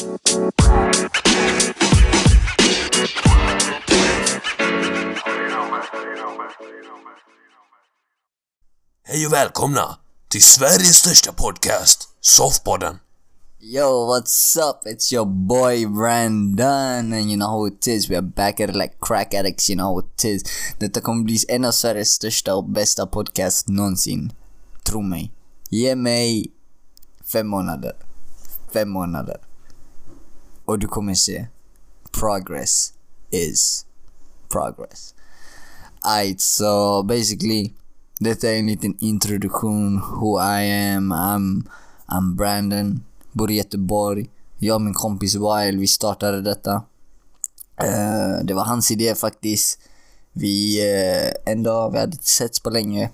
Hej och välkomna till Sveriges största podcast, Softpodden. Yo, what's up? It's your boy Brandon and you know how it is. We are back at it like crack addicts, you know how it is. Detta kommer bli en av Sveriges största och bästa podcast någonsin. Tro mig. Ge mig fem månader. Fem månader. Och du kommer se. Progress is progress. Alright, so basically detta är en liten introduktion who I am. I'm, I'm Brandon, bor i Göteborg. Jag och min kompis Wild, vi startade detta. Uh, det var hans idé faktiskt. Vi, uh, en dag, vi hade inte setts på länge.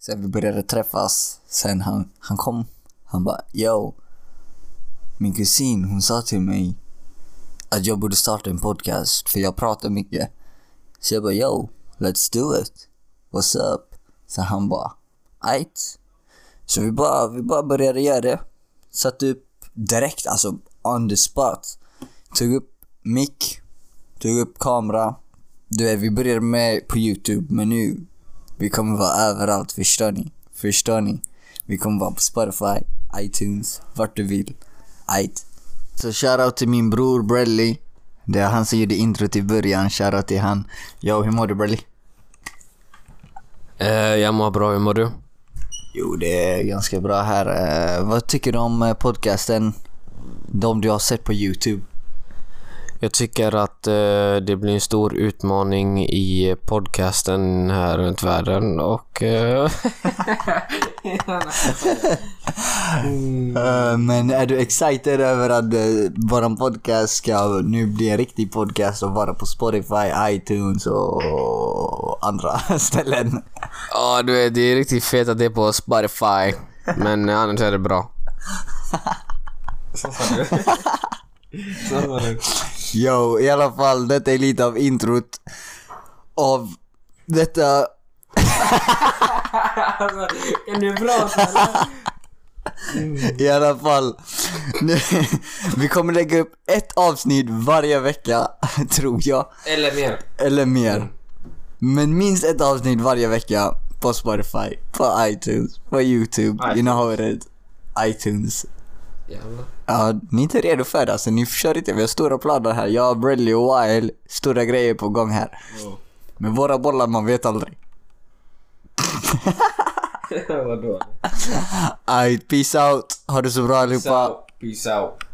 Sen vi började träffas. Sen han, han kom. Han bara yo. Min kusin hon sa till mig att jag borde starta en podcast för jag pratar mycket. Så jag bara yo, let's do it. What's up? Så han bara, ajt. Så vi bara, vi bara började göra det. Satte upp direkt, alltså on the spot. Tog upp mick, tog upp kamera. Du vet, vi började med på youtube, men nu vi kommer vara överallt, förstår ni? Förstår ni? Vi kommer vara på Spotify, iTunes, vart du vill. Ajt. Så shoutout till min bror Brelly. Det är han som gjorde intro till början, shoutout till han. Yo, hur mår du Brelly? Eh, jag mår bra, hur mår du? Jo, det är ganska bra här. Eh, vad tycker du om eh, podcasten? De du har sett på Youtube? Jag tycker att eh, det blir en stor utmaning i podcasten här runt världen och... Eh, Eh, men är du excited över att uh, våran podcast ska nu bli en riktig podcast och vara på Spotify, iTunes och andra ställen? Ja, du vet, det är riktigt fet att det är på Spotify. Men eh, annars är det bra. Yo, i alla fall, detta är lite av introt av detta... Kan du prata I alla fall, nu, vi kommer lägga upp ett avsnitt varje vecka, tror jag. Eller mer. Eller mer. Men minst ett avsnitt varje vecka på Spotify, på iTunes, på YouTube. You know how it is. iTunes. Jävlar. Ja, ni är inte redo för det alltså. Ni kör inte. Vi har stora planer här. Jag, Bradley och Wild. Stora grejer på gång här. Men våra bollar, man vet aldrig. Vadå? Alright, peace out. Ha det så bra allihopa. Peace out.